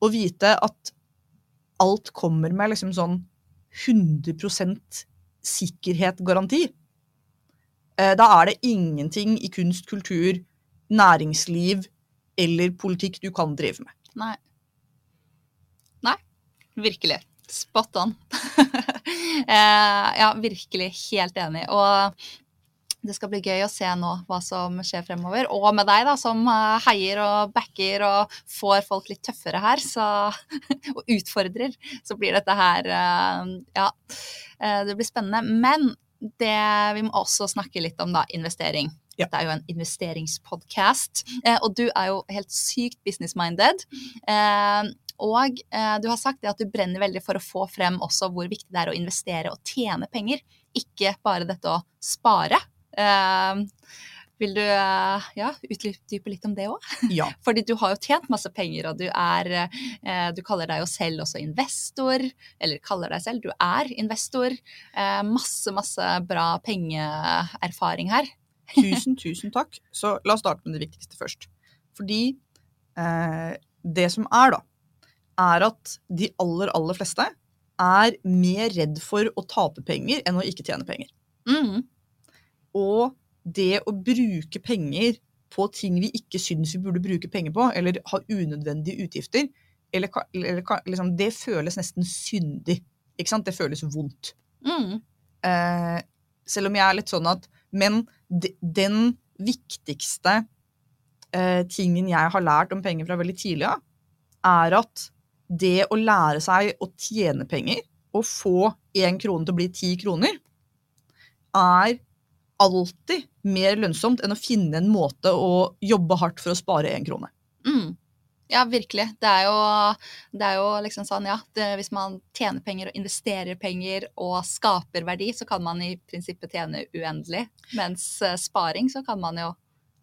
å vite at alt kommer med liksom sånn 100% sikkerhet-garanti, da er det ingenting i kunst, kultur, næringsliv eller politikk du kan drive med. Nei. Nei, virkelig. Spot on. eh, ja, virkelig helt enig. Og det skal bli gøy å se nå hva som skjer fremover. Og med deg, da, som eh, heier og backer og får folk litt tøffere her, så, og utfordrer, så blir dette her eh, Ja, eh, det blir spennende. Men det vi må også snakke litt om, da, investering. Ja. Det er jo en investeringspodkast, eh, og du er jo helt sykt business-minded. Eh, og eh, du har sagt det at du brenner veldig for å få frem også hvor viktig det er å investere og tjene penger, ikke bare dette å spare. Vil du eh, ja, utdype litt om det òg? Ja. Fordi du har jo tjent masse penger, og du er eh, Du kaller deg jo selv også investor. Eller kaller deg selv, du er investor. Eh, masse, masse bra pengeerfaring her. Tusen, tusen takk. Så la oss starte med det viktigste først. Fordi eh, det som er, da, er at de aller, aller fleste er mer redd for å tape penger enn å ikke tjene penger. Mm. Og det å bruke penger på ting vi ikke syns vi burde bruke penger på, eller har unødvendige utgifter, eller, eller liksom, det føles nesten syndig. Ikke sant? Det føles vondt. Mm. Eh, selv om jeg er litt sånn at Men de, den viktigste eh, tingen jeg har lært om penger fra veldig tidlig av, er at det å lære seg å tjene penger og få én krone til å bli ti kroner, er alltid mer lønnsomt enn å finne en måte å jobbe hardt for å spare én krone. Mm. Ja, virkelig. Det er jo, det er jo liksom sånn, ja. Det, hvis man tjener penger og investerer penger og skaper verdi, så kan man i prinsippet tjene uendelig. Mens uh, sparing, så kan man jo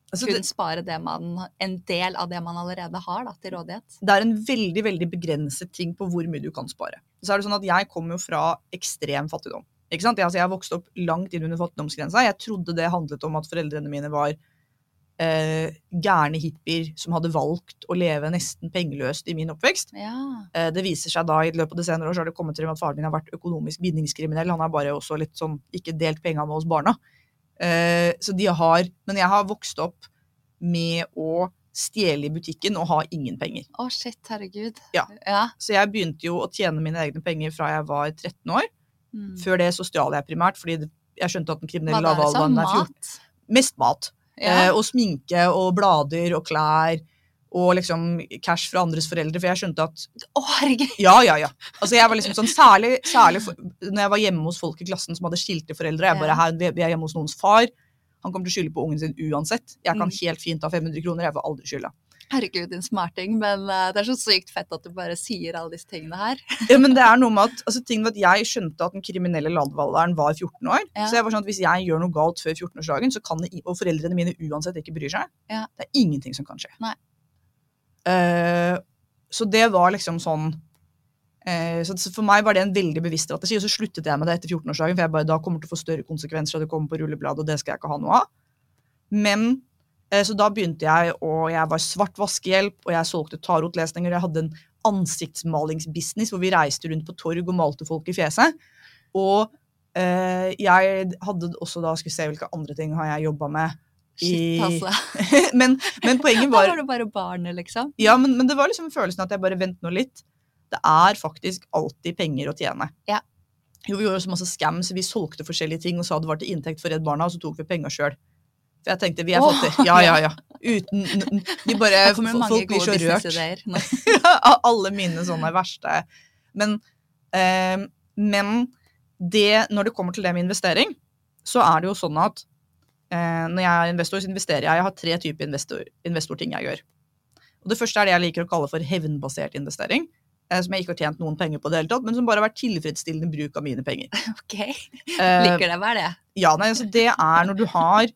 Altså, kun det, spare det man, en del av det man allerede har da, til rådighet. det er en veldig veldig begrenset ting på hvor mye du kan spare. Så er det sånn at Jeg kommer jo fra ekstrem fattigdom. Ikke sant? Jeg, altså, jeg vokste opp langt inn under fattigdomsgrensa. Jeg trodde det handlet om at foreldrene mine var eh, gærne hippier som hadde valgt å leve nesten pengeløst i min oppvekst. Ja. Eh, det viser seg da i løpet av det senere år så har det kommet til at faren min har vært økonomisk bindingskriminell. Han har bare også litt sånn ikke delt penga med oss barna. Eh, så de har Men jeg har vokst opp med å stjele i butikken og ha ingen penger. Å, shit, herregud. Ja. ja. Så jeg begynte jo å tjene mine egne penger fra jeg var 13 år. Mm. Før det så stjal jeg primært, fordi jeg skjønte at den kriminelle lavalderen er 14. Mest mat. Ja. Eh, og sminke og blader og klær. Og liksom cash fra andres foreldre. For jeg skjønte at Å, herregud. Ja, ja, ja. Altså jeg var liksom sånn, Særlig, særlig for, når jeg var hjemme hos folk i klassen som hadde skilte foreldre. Jeg bare, her, vi er hjemme hos noens far. Han kommer til å skylde på ungen sin uansett. Jeg kan Mm. helt fint ha 500 kroner. Jeg får aldri skylda. Herregud, din smarting. Men uh, det er så sykt fett at du bare sier alle disse tingene her. Ja, men det er noe med at, altså, ting med at Jeg skjønte at den kriminelle lavalderen var 14 år. Ja. Så jeg var sånn at hvis jeg gjør noe galt før 14-årsdagen, så kan det, og foreldrene mine uansett ikke bryr seg, Ja. det er ingenting som kan skje. Eh, så det var liksom sånn eh, så For meg var det en veldig bevisst strategi, og så sluttet jeg med det etter 14-årsdagen. For jeg bare, da kommer til å få større konsekvenser, og det kommer på rullebladet, og det skal jeg ikke ha noe av. Men Så da begynte jeg, og jeg var svart vaskehjelp, og jeg solgte tarotlesninger. Jeg hadde en ansiktsmalingsbusiness hvor vi reiste rundt på torg og malte folk i fjeset. Og eh, jeg hadde også da Skal vi se hvilke andre ting har jeg jobba med. Shit, altså. men, men poenget Da var var du bare barnet, liksom. Ja, men, men det var liksom følelsen at jeg bare vent nå litt. Det er faktisk alltid penger å tjene. Ja. Jo, vi gjorde også masse scams. Vi solgte forskjellige ting og sa det var til inntekt for Redd Barna, og så tok vi penga sjøl. For jeg tenkte vi er fattige. Ja, ja, ja. Uten n- bare Folk blir så rørt. av alle mine sånne verste. Men, eh, men det, når det kommer til det med investering, så er det jo sånn at eh, når jeg er investor, så investerer jeg. Jeg har tre typer investor, investorting jeg gjør. Og Det første er det jeg liker å kalle for hevnbasert investering. eh, Som jeg ikke har tjent noen penger på, det hele tatt, men som bare har vært tilfredsstillende bruk av mine penger. Ok, Eh, Liker det. Hva er det? ja, nei, altså Det er når du har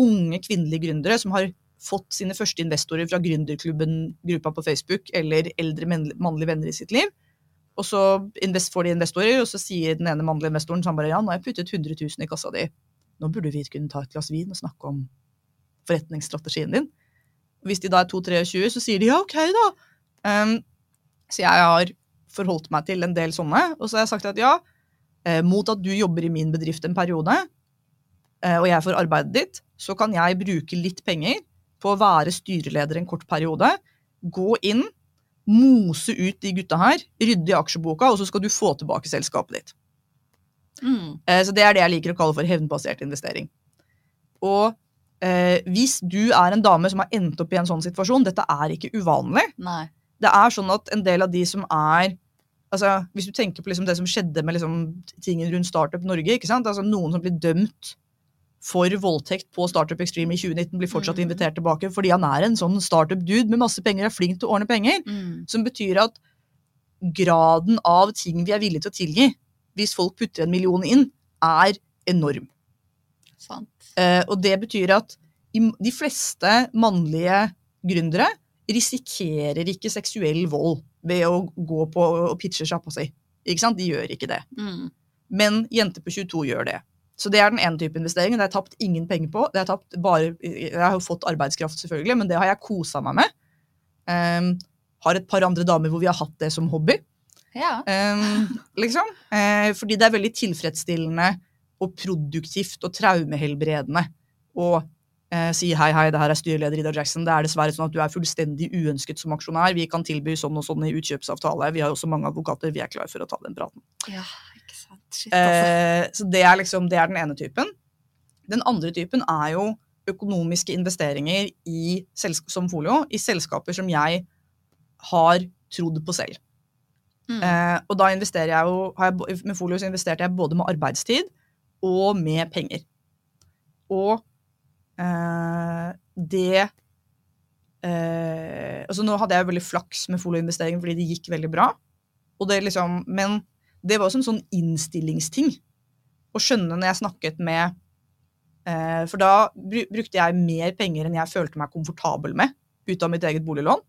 unge kvinnelige gründere som har fått sine første investorer fra gründerklubben-gruppa på Facebook eller eldre mannlige venner i sitt liv. Og så får de investorer, og så sier den ene mannlige investoren han bare, ja, nå har jeg puttet 100 000 i kassa di. Nå burde vi kunne ta et glass vin og snakke om forretningsstrategien din. Hvis de da er 2-23, så sier de ja, ok, da. Um, så jeg har forholdt meg til en del sånne, og så har jeg sagt at ja, eh, mot at du jobber i min bedrift en periode, eh, og jeg får arbeidet ditt, så kan jeg bruke litt penger på å være styreleder en kort periode, gå inn, mose ut de gutta her, rydde i aksjeboka, og så skal du få tilbake selskapet ditt. Mm. Eh, Så det er det jeg liker å kalle for hevnbasert investering. Og eh, hvis du er en dame som har endt opp i en sånn situasjon, dette er ikke uvanlig. Nei. Det er sånn at en del av de som er altså Hvis du tenker på liksom det som skjedde med liksom tingen rundt Startup Norge? Altså Noen som blir dømt for voldtekt på Startup Extreme i 2019, blir fortsatt mm. invitert tilbake fordi han er en sånn startup-dude med masse penger og er flink til å ordne penger. Mm. Som betyr at graden av ting vi er villige til å tilgi, hvis folk putter en million inn, er enorm. Sant. Eh, og det betyr at de fleste mannlige gründere risikerer ikke seksuell vold ved å gå på og pitche sjappa si. Ikke sant? De gjør ikke det. Mm. Men jenter på 22 gjør det. Så det er den ene type investering. Det har jeg tapt ingen penger på. Det har jeg, tapt bare, jeg har jo fått arbeidskraft, selvfølgelig, men det har jeg kosa meg med. Um, har et par andre damer hvor vi har hatt det som hobby. Ja. Um, liksom. Uh, fordi det er veldig tilfredsstillende og produktivt og traumehelbredende å uh, si hei, hei, det her er styreleder Ida Jackson. Det er dessverre sånn at du er fullstendig uønsket som aksjonær. Vi kan tilby sånn og sånn i utkjøpsavtale. Vi har også mange advokater. Vi er klar for å ta den praten. Ja. Shit, altså. Eh, så det er liksom, det er den ene typen. Den andre typen er jo økonomiske investeringer i, som folio i selskaper som jeg har trodd på selv. Mm. Eh, og da investerer jeg jo, har jeg, med folio så investerte jeg både med arbeidstid og med penger. Og eh, det eh, altså Nå hadde jeg jo veldig flaks med folioinvesteringen fordi det gikk veldig bra. Og det liksom, men det var også en sånn innstillingsting. Å skjønne når jeg snakket med eh, For da brukte jeg mer penger enn jeg følte meg komfortabel med ut av mitt eget boliglån.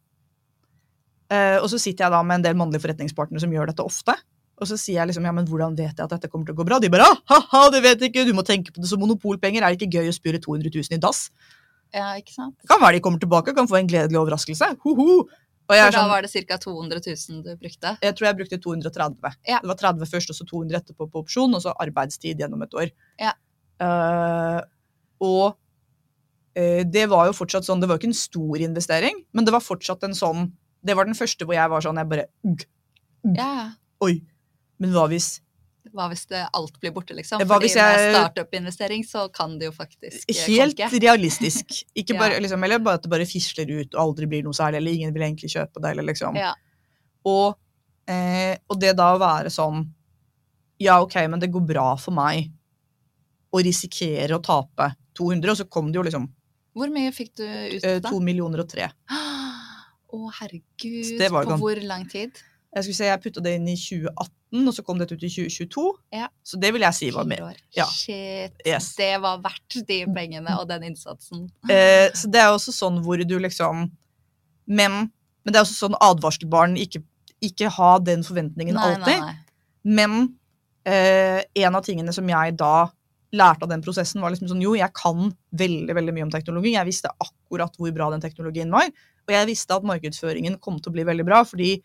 Eh, og så sitter jeg da med en del mannlige forretningspartnere som gjør dette ofte. Og så sier jeg liksom, ja, men hvordan vet jeg at dette kommer til å gå bra? De bare, ah, ha-ha, det vet ikke, du må tenke på det som monopolpenger. Er det ikke gøy å spure 200 000 i dass? Ja, ikke sant? Det kan være de kommer tilbake og kan få en gledelig overraskelse. Ho-ho! For da sånn, var det ca. 200 000 du brukte? jeg tror jeg brukte 230. Ja. Det var 30 først, og så 200 etterpå på opsjon, og så arbeidstid gjennom et år. Ja. Uh, og uh, det var jo fortsatt sånn, det var jo ikke en stor investering, men det var fortsatt en sånn, det var den første hvor jeg var sånn, jeg bare, ugg, Ja. oi, men hva hvis Hva hvis det alt blir borte, liksom? Hva Fordi jeg- med startup-investering så kan det jo faktisk Helt konke. realistisk. Ikke Ja. liksom, eller bare at det bare fisler ut og aldri blir noe særlig, eller ingen vil egentlig kjøpe det. Eller liksom. Ja. og, eh, og det da å være sånn Ja, ok, men det går bra for meg å risikere å tape 200, og så kom det jo liksom Hvor mye fikk du ut av da? to millioner og tre. Å, herregud. Det På hvor lang tid? Jeg skulle si jeg putta det inn i 2018, og så kom dette ut i 2022. Ja. Så det vil jeg si var mer. Ja. Shit. Yes. Det var verdt de pengene og den innsatsen. Eh, så det er også sånn hvor du liksom Men, men det er også sånn advarselbarn. Ikke, ikke ha den forventningen Nei, alltid. nei, nei. Men eh, en av tingene som jeg da lærte av den prosessen, var liksom sånn jo, jeg kan veldig veldig mye om teknologi. Jeg visste akkurat hvor bra den teknologien var. Og jeg visste at markedsføringen kom til å bli veldig bra, fordi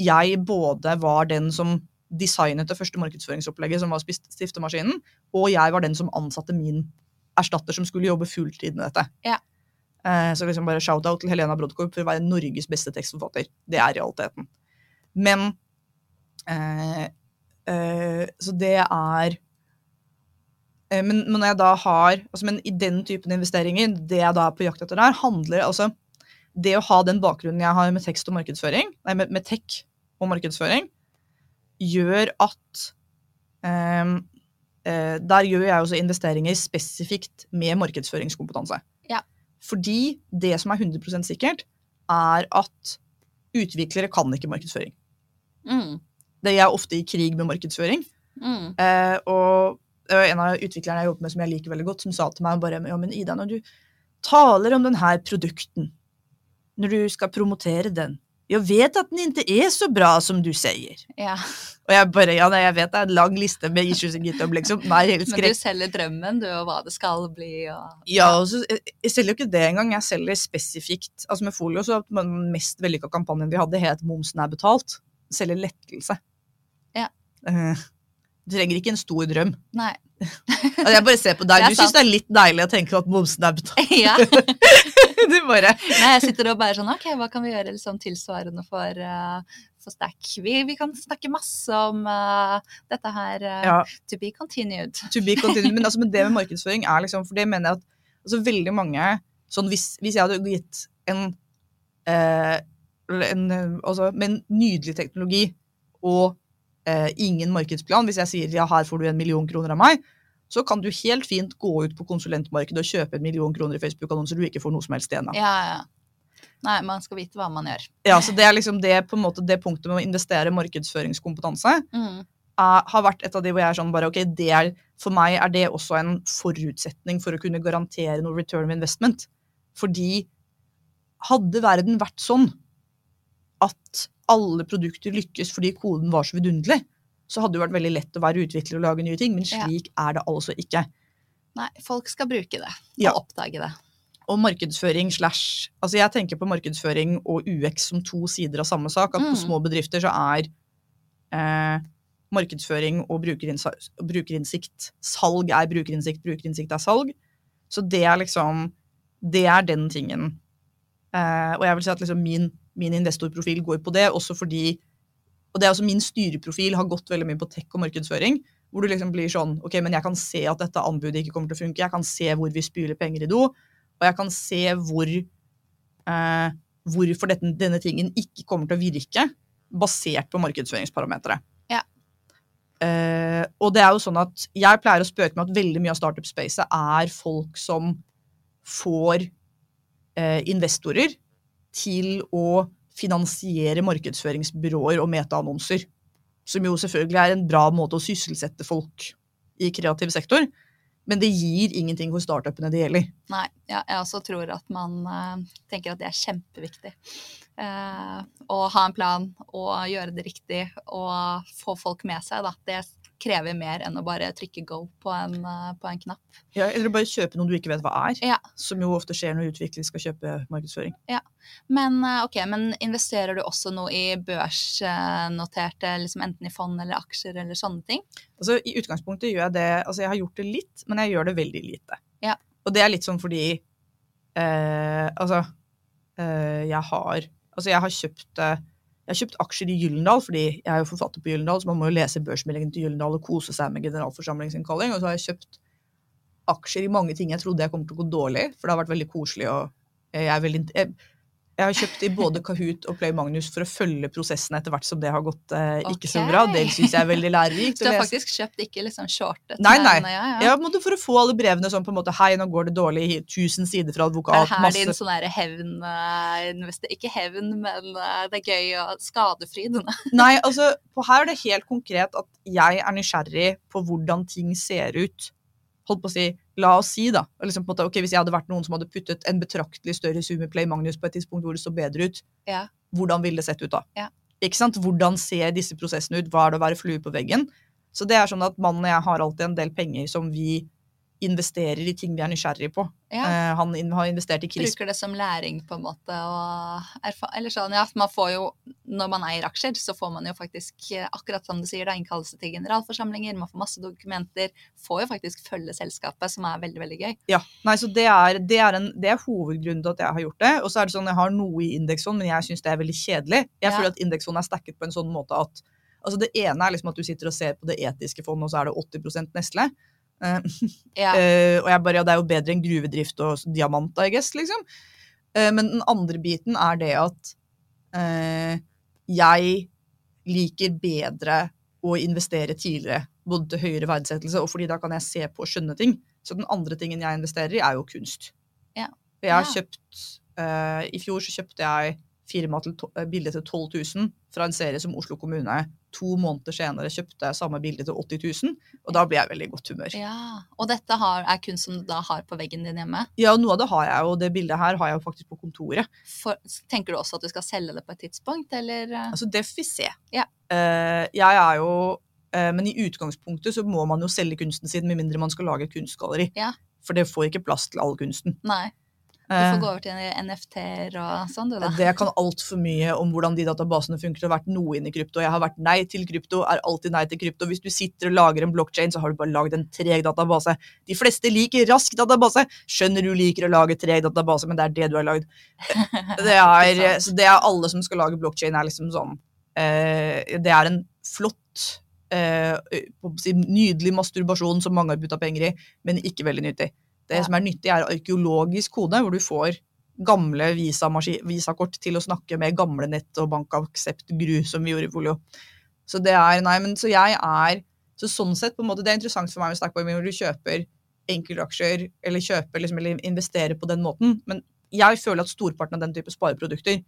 jeg både var den som designet det første markedsføringsopplegget, som var stiftemaskinen, og jeg var den som ansatte min erstatter, som skulle jobbe fulltid med dette. Ja. Eh, så liksom bare shout-out til Helena Brodkorp for å være Norges beste tekstforfatter. Det er realiteten. Men eh, eh, Så det er eh, men, men når jeg da har altså, Men i den typen investeringer, det jeg da er på jakt etter der, handler altså Det å ha den bakgrunnen jeg har med tekst og markedsføring, nei, med, med tech og markedsføring, gjør at um, uh, Der gjør jeg også investeringer spesifikt med markedsføringskompetanse. Ja. Fordi det som er 100% sikkert, er at utviklere kan ikke markedsføring. Mm. Det er ofte i krig med markedsføring. Mm. Uh, og en av utviklerne jeg jobbet med som jeg liker veldig godt, som sa til meg bare ja, men Ida, når du taler om denne produkten, når du skal promotere den, jeg vet at den ikke er så bra som du sier. Ja. Og jeg bare, ja, nei, jeg vet det er en lang liste med issues i GitHub, liksom. Nei, helt Men du selger drømmen, du, og hva det skal bli, og Ja, og så, jeg, jeg selger jo ikke det engang, jeg selger spesifikt. Altså med folio, så var den mest vellykka kampanjen vi hadde, het 'Momsen er betalt'. Selger lettelse. Ja. Eh, du trenger ikke en stor drøm. Nei. Altså, jeg bare ser på deg, du syns det er litt deilig å tenke at momsen er betalt. ja. Du bare Nei, jeg sitter og bare sånn Ok, hva kan vi gjøre liksom tilsvarende for, uh, for Stack? Vi, vi kan snakke masse om uh, dette her Uh, ja, to be continued. to be continued. Men, altså, men det med markedsføring er liksom For det mener jeg at altså, veldig mange sånn hvis, hvis jeg hadde gitt en, en altså, Med en nydelig teknologi og eh, ingen markedsplan, hvis jeg sier ja, her får du en million kroner av meg, så kan du helt fint gå ut på konsulentmarkedet og kjøpe en million kroner i Facebook-annonser du ikke får noe som helst igjen av. Ja, ja. Nei, man skal vite hva man gjør. Ja, så det er liksom det, på en måte, det punktet med å investere markedsføringskompetanse Mm. er, har vært et av de hvor jeg er sånn bare, ok, det er, For meg er det også en forutsetning for å kunne garantere noe return of investment. Fordi hadde verden vært sånn at alle produkter lykkes fordi koden var så vidunderlig, så hadde det vært veldig lett å være utvikler og lage nye ting, men Ja. slik er det altså ikke. Nei, folk skal bruke det, Ja. og oppdage det. Og markedsføring slash Altså jeg tenker på markedsføring og UX som to sider av samme sak. At på Mm. små bedrifter så er eh, markedsføring og brukerinnsikt Salg er brukerinnsikt, brukerinnsikt er salg. Så det er liksom Det er den tingen. Eh, og jeg vil si at liksom min, min investorprofil går på det, også fordi Og det er også min styreprofil har gått veldig mye på tech og markedsføring. Hvor du liksom blir sånn Ok, men jeg kan se at dette anbudet ikke kommer til å funke. Jeg kan se hvor vi spyler penger i do. Og jeg kan se hvor eh, hvorfor dette, denne tingen ikke kommer til å virke, basert på markedsføringsparametere. Ja. Eh, og det er jo sånn at jeg pleier å spøke med at veldig mye av startup-spacet er folk som får eh, investorer til å finansiere markedsføringsbyråer og metaannonser. Som jo selvfølgelig er en bra måte å sysselsette folk i kreativ sektor. Men det gir ingenting for startupene det gjelder. Nei, ja, jeg også tror at man uh, tenker at det er kjempeviktig. Uh, å ha en plan og gjøre det riktig og få folk med seg, da. Det krever mer enn å bare trykke go på en, eh, på en knapp. Ja, eller bare kjøpe noe du ikke vet hva er. Ja. Som jo ofte skjer når utviklere skal kjøpe markedsføring. Men okay, men investerer du også noe i børsnoterte, liksom enten i fond eller aksjer eller sånne ting? Altså, I utgangspunktet gjør jeg det Altså, jeg har gjort det litt, men jeg gjør det veldig lite. Ja. Og det er litt sånn fordi eh, Altså, eh, jeg har Altså, jeg har kjøpt eh, jeg har kjøpt aksjer i Gyllendal, fordi jeg er jo forfatter på Gyllendal, så man må jo lese børsmeldingen til Gyllendal og kose seg med generalforsamlingsinnkalling. Og så har jeg kjøpt aksjer i mange ting jeg trodde jeg kom til å gå dårlig, for det har vært veldig koselig. og jeg er veldig... Jeg, jeg har kjøpt i både Kahoot og Play Magnus for å følge prosessen etter hvert som det har gått eh, ikke så bra. Det syns jeg er veldig lærerikt. Så du har faktisk kjøpt, ikke liksom shortet? Nei, nei. men, Ja, ja. Ja, for å få alle brevene sånn på en måte Hei, nå går det dårlig. Tusen 1000 sider fra Er advokat. her masse din sånn hevn eh, Ikke hevn, men eh, det er gøy og skadefryd. Nei, altså, på her er det helt konkret at jeg er nysgjerrig på hvordan ting ser ut. Holdt på å si, La oss si, da. Liksom måte, ok, Hvis jeg hadde vært noen som hadde puttet en betraktelig større sum i Play Magnus på et tidspunkt hvor det så bedre ut, Ja. hvordan ville det sett ut da? Ja. Ikke sant? Hvordan ser disse prosessene ut? Hva er det å være flue på veggen? Så det er sånn at mannen og jeg har alltid en del penger som vi investerer i ting vi er nysgjerrig på. Ja. Eh, han har investert i CRISP. Bruker det som læring, på en måte. Eller sånn, ja, man får jo, når man eier aksjer, så får man jo faktisk, eh, akkurat som du sier, da, innkallelse til generalforsamlinger, man får masse dokumenter. Får jo faktisk følge selskapet, som er veldig, veldig gøy. Ja, nei, så det er, det, er en, det er hovedgrunnen til at jeg har gjort det. Og så er det sånn, jeg har noe i indeksfond, men jeg syns det er veldig kjedelig. Jeg Ja. føler at indeksfond er stacket på en sånn måte at altså Det ene er liksom at du sitter og ser på det etiske fondet, og så er det 80% Nestle. Eh, Ja. eh, og jeg bare, ja, det er jo bedre enn gruvedrift og diamant, I guess, liksom. Eh, men den andre biten er det at jeg liker bedre å investere tidligere, både til høyere verdsettelse og fordi da kan jeg se på og skjønne ting. Så den andre tingen jeg investerer i, er jo kunst. Ja. Jeg har kjøpt uh, I fjor så kjøpte jeg firma til bilde til 12 000 fra en serie som Oslo kommune to måneder senere kjøpte jeg samme bilde til 80 000, og da blir jeg veldig i godt humør. ja. Og dette har, er kunst som du da har på veggen din hjemme. Ja, noe av det har jeg, og det bildet her har jeg jo faktisk på kontoret. For, tenker du også at du skal selge det på et tidspunkt, eller? Altså, det får vi se. Ja. Uh, jeg er jo uh, Men i utgangspunktet så må man jo selge kunsten sin, med mindre man skal lage et kunstgalleri. Ja. For det får ikke plass til all kunsten. Nei. Du Eh, får gå over til NFT-er og sånn, du, da. det kan altfor mye om hvordan de databasene funker. Det har vært noe inn i krypto. Jeg har vært nei til krypto, er alltid nei til krypto. Hvis du sitter og lager en blockchain, så har du bare lagd en treg database. De fleste liker rask database. Skjønner du liker å lage treg database, men det er det du har lagd. Det er, så det er alle som skal lage blockchain, er liksom sånn eh, Det er en flott eh, nydelig masturbasjon som mange har putta penger i, men ikke veldig nyttig. Det Ja. som er nyttig, er arkeologisk kode, hvor du får gamle visakort til å snakke med gamle nett- og bankaksept-gru, som vi gjorde i Folio. Så det er, nei, men så jeg er så sånn sett, på en måte, det er interessant for meg med Stackboy, hvor du kjøper enkeltaksjer, eller kjøper liksom, eller investerer på den måten, men jeg føler at storparten av den type spareprodukter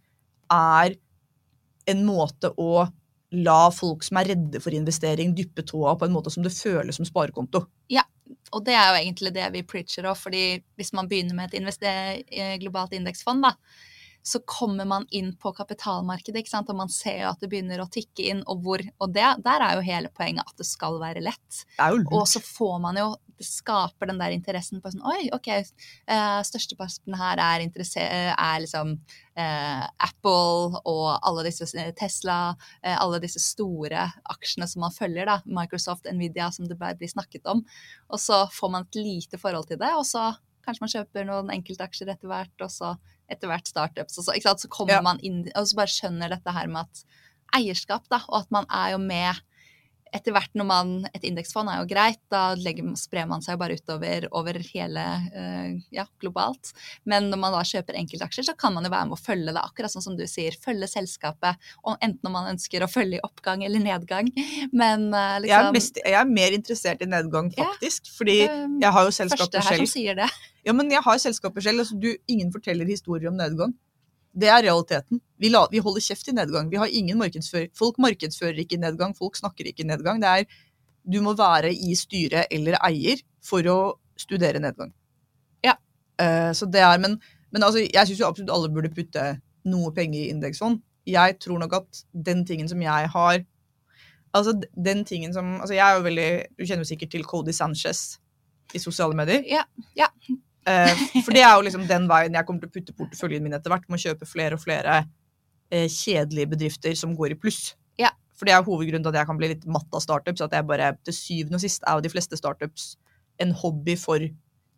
er en måte å la folk som er redde for investering, dyppe tåa på en måte som det føles som sparekonto. Og det er jo egentlig det vi preacher òg, fordi hvis man begynner med et eh, globalt indeksfond, da, så kommer man inn på kapitalmarkedet, ikke sant? og man ser jo at det begynner å tikke inn, og hvor Og det, der er jo hele poenget at det skal være lett. Og så får man jo skaper den der interessen på sånn Oi, OK, uh, størsteparten her er, er liksom uh, Apple og alle disse Tesla, uh, alle disse store aksjene som man følger, da. Microsoft, Nvidia, som det blir snakket om. Og så får man et lite forhold til det, og så Kanskje man kjøper noen enkeltaksjer etter hvert, og så etter hvert startups. Og så, ikke sant? så kommer Ja. man inn og så bare skjønner dette her med at eierskap, da, og at man er jo med etter hvert når man Et indeksfond er jo greit, da legger, sprer man seg jo bare utover over hele eh, ja, globalt. Men når man da kjøper enkeltaksjer, så kan man jo være med å følge det, akkurat sånn som du sier. Følge selskapet, og enten om man ønsker å følge i oppgang eller nedgang. Men liksom Jeg er, liksom mest, jeg er mer interessert i nedgang, Ja. faktisk. Fordi eh, jeg har jo Første her her som sier det. Ja, men jeg har selskapet selv. Altså, du, ingen forteller historier om nedgang. Det er realiteten. Vi, la, vi holder kjeft i nedgang. Vi har ingen markedsføring. Folk markedsfører ikke i nedgang, folk snakker ikke i nedgang. Det er, du må være i styret eller eier for å studere nedgang. Ja. Uh, så det er, men, men altså, jeg syns jo absolutt alle burde putte noe penger i indeksfond. Jeg tror nok at den tingen som jeg har Altså den tingen som altså Jeg er jo veldig Du kjenner jo sikkert til Cody Sanchez i sosiale medier. Ja, ja. Eh, for det er jo liksom den veien jeg kommer til å putte porteføljen min etter hvert. Med å kjøpe flere og flere eh, kjedelige bedrifter som går i pluss. Ja. For det er hovedgrunnen til at jeg kan bli litt matt av startups. At jeg bare, til syvende og sist er jo de fleste startups en hobby for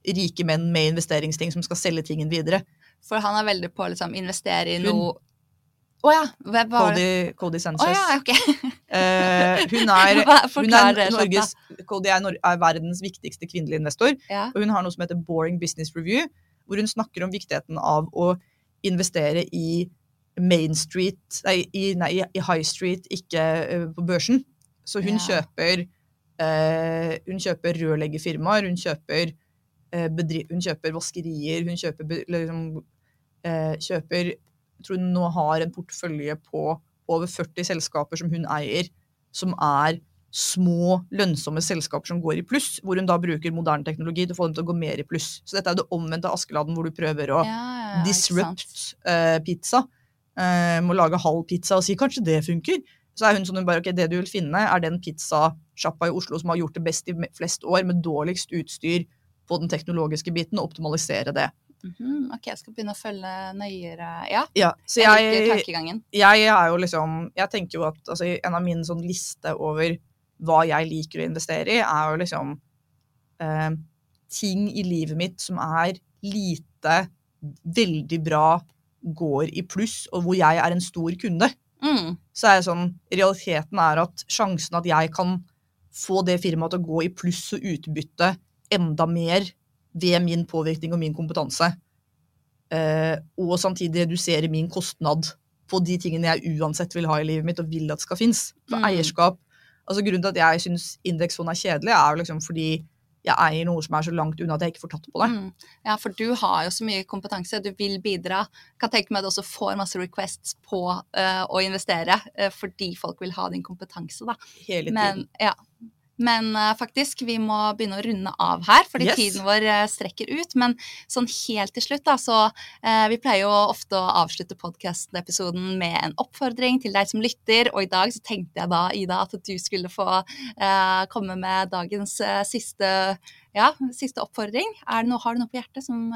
rike menn med investeringsting som skal selge tingen videre. For han er veldig på å liksom, investere i noe Å ja! Cody, Cody Sanchez. Oh, ja, okay. uh, hun er, hun er. Norges, Cody er, er verdens viktigste kvinnelige investor. Ja. Og hun har noe som heter Boring Business Review, hvor hun snakker om viktigheten av å investere i Main Street, nei, i, nei, i High Street, ikke eh, på børsen. Så hun kjøper uh, Hun kjøper rørleggerfirmaer, hun kjøper hun kjøper vaskerier, hun kjøper, liksom, kjøper Jeg tror hun nå har en portefølje på over 40 selskaper som hun eier, som er små, lønnsomme selskaper som går i pluss, hvor hun da bruker moderne teknologi til å få dem til å gå mer i pluss. Så dette er jo det omvendte Askeladden, hvor du prøver å Ja, ja, disrupt eh, pizza. Uh, må lage halv pizza og si kanskje det funker. Så er hun sånn hun bare ok, det du vil finne, er den pizzasjappa i Oslo som har gjort det best i flest år, med dårligst utstyr på den teknologiske biten, og optimalisere det. Mhm, ok, jeg skal begynne å følge nøyere Ja, Ja, så jeg liker jeg, tankegangen. jeg er jo liksom Jeg tenker jo at altså, en av mine sånn liste over hva jeg liker å investere i, er jo liksom eh, ting i livet mitt som er lite, veldig bra, går i pluss, og hvor jeg er en stor kunde. Mm. Så er det sånn Realiteten er at sjansen at jeg kan få det firmaet til å gå i pluss og utbytte enda mer ved min påvirkning og min kompetanse, eh, og samtidig redusere min kostnad på de tingene jeg uansett vil ha i livet mitt og vil at skal finnes. For Mm. eierskap altså Grunnen til at jeg syns indeksfond er kjedelig, er jo liksom fordi jeg eier noe som er så langt unna at jeg ikke får tatt på det. Mm. Ja, for du har jo så mye kompetanse, du vil bidra. Kan tenke meg at du også får masse requests på uh, å investere, uh, fordi folk vil ha din kompetanse, da. Hele tiden. Men, ja. Men uh, faktisk, vi må begynne å runde av her, fordi Yes. tiden vår uh, strekker ut. Men sånn helt til slutt, da, så uh, Vi pleier jo ofte å avslutte podkast-episoden med en oppfordring til deg som lytter, og i dag så tenkte jeg da, Ida, at du skulle få komme med dagens siste, ja, siste oppfordring. Er det noe, har du noe på hjertet som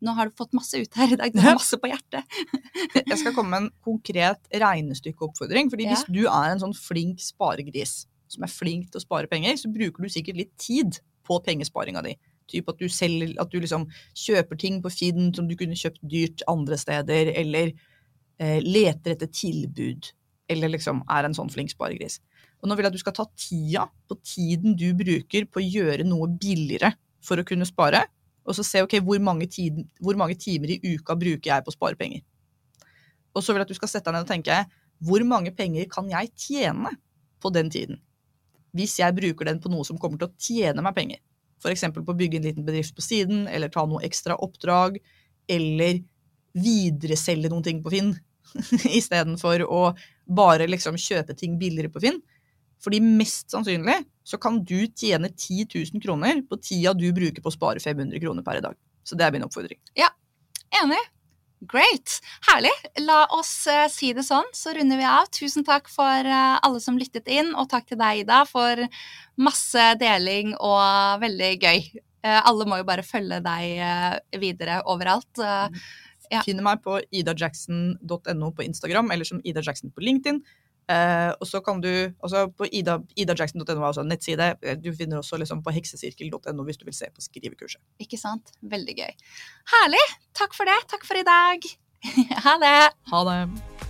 Nå har du fått masse ut her i dag, du har masse på hjertet. Jeg skal komme med en konkret regnestykkeoppfordring. fordi Ja. hvis du er en sånn flink sparegris som er flink til å spare penger, så bruker du sikkert litt tid på pengesparinga di. Typ at du, selger, at du liksom kjøper ting på Finn som du kunne kjøpt dyrt andre steder, eller eh, leter etter tilbud, eller liksom er en sånn flink sparegris. Og nå vil jeg at du skal ta tida på tiden du bruker på å gjøre noe billigere for å kunne spare, og så se ok, hvor mange, tiden, hvor mange timer i uka bruker jeg på å spare penger. Og så vil jeg at du skal sette deg ned og tenke hvor mange penger kan jeg tjene på den tiden? Hvis jeg bruker den på noe som kommer til å tjene meg penger. F.eks. på å bygge en liten bedrift på siden, eller ta noe ekstra oppdrag, eller videreselge noen ting på Finn, istedenfor å bare liksom kjøpe ting billigere på Finn. Fordi mest sannsynlig så kan du tjene 10 000 kroner på tida du bruker på å spare 500 kroner per dag. Så det er min oppfordring. Ja, Enig. Great. Herlig. La oss uh, si det sånn, så runder vi av. Tusen takk for uh, alle som lyttet inn, og takk til deg, Ida, for masse deling og veldig gøy. Uh, alle må jo bare følge deg videre overalt. Eh, Ja. Finner meg på idajackson.no på Instagram, eller som Ida Jackson på LinkedIn. Eh, og så kan du, også På Ida, idajackson.no er også en nettside. Eh, Du finner også liksom på heksesirkel.no hvis du vil se på skrivekurset. Ikke sant? Veldig gøy. Herlig! Takk for det. Takk for i dag. ha det. Ha det!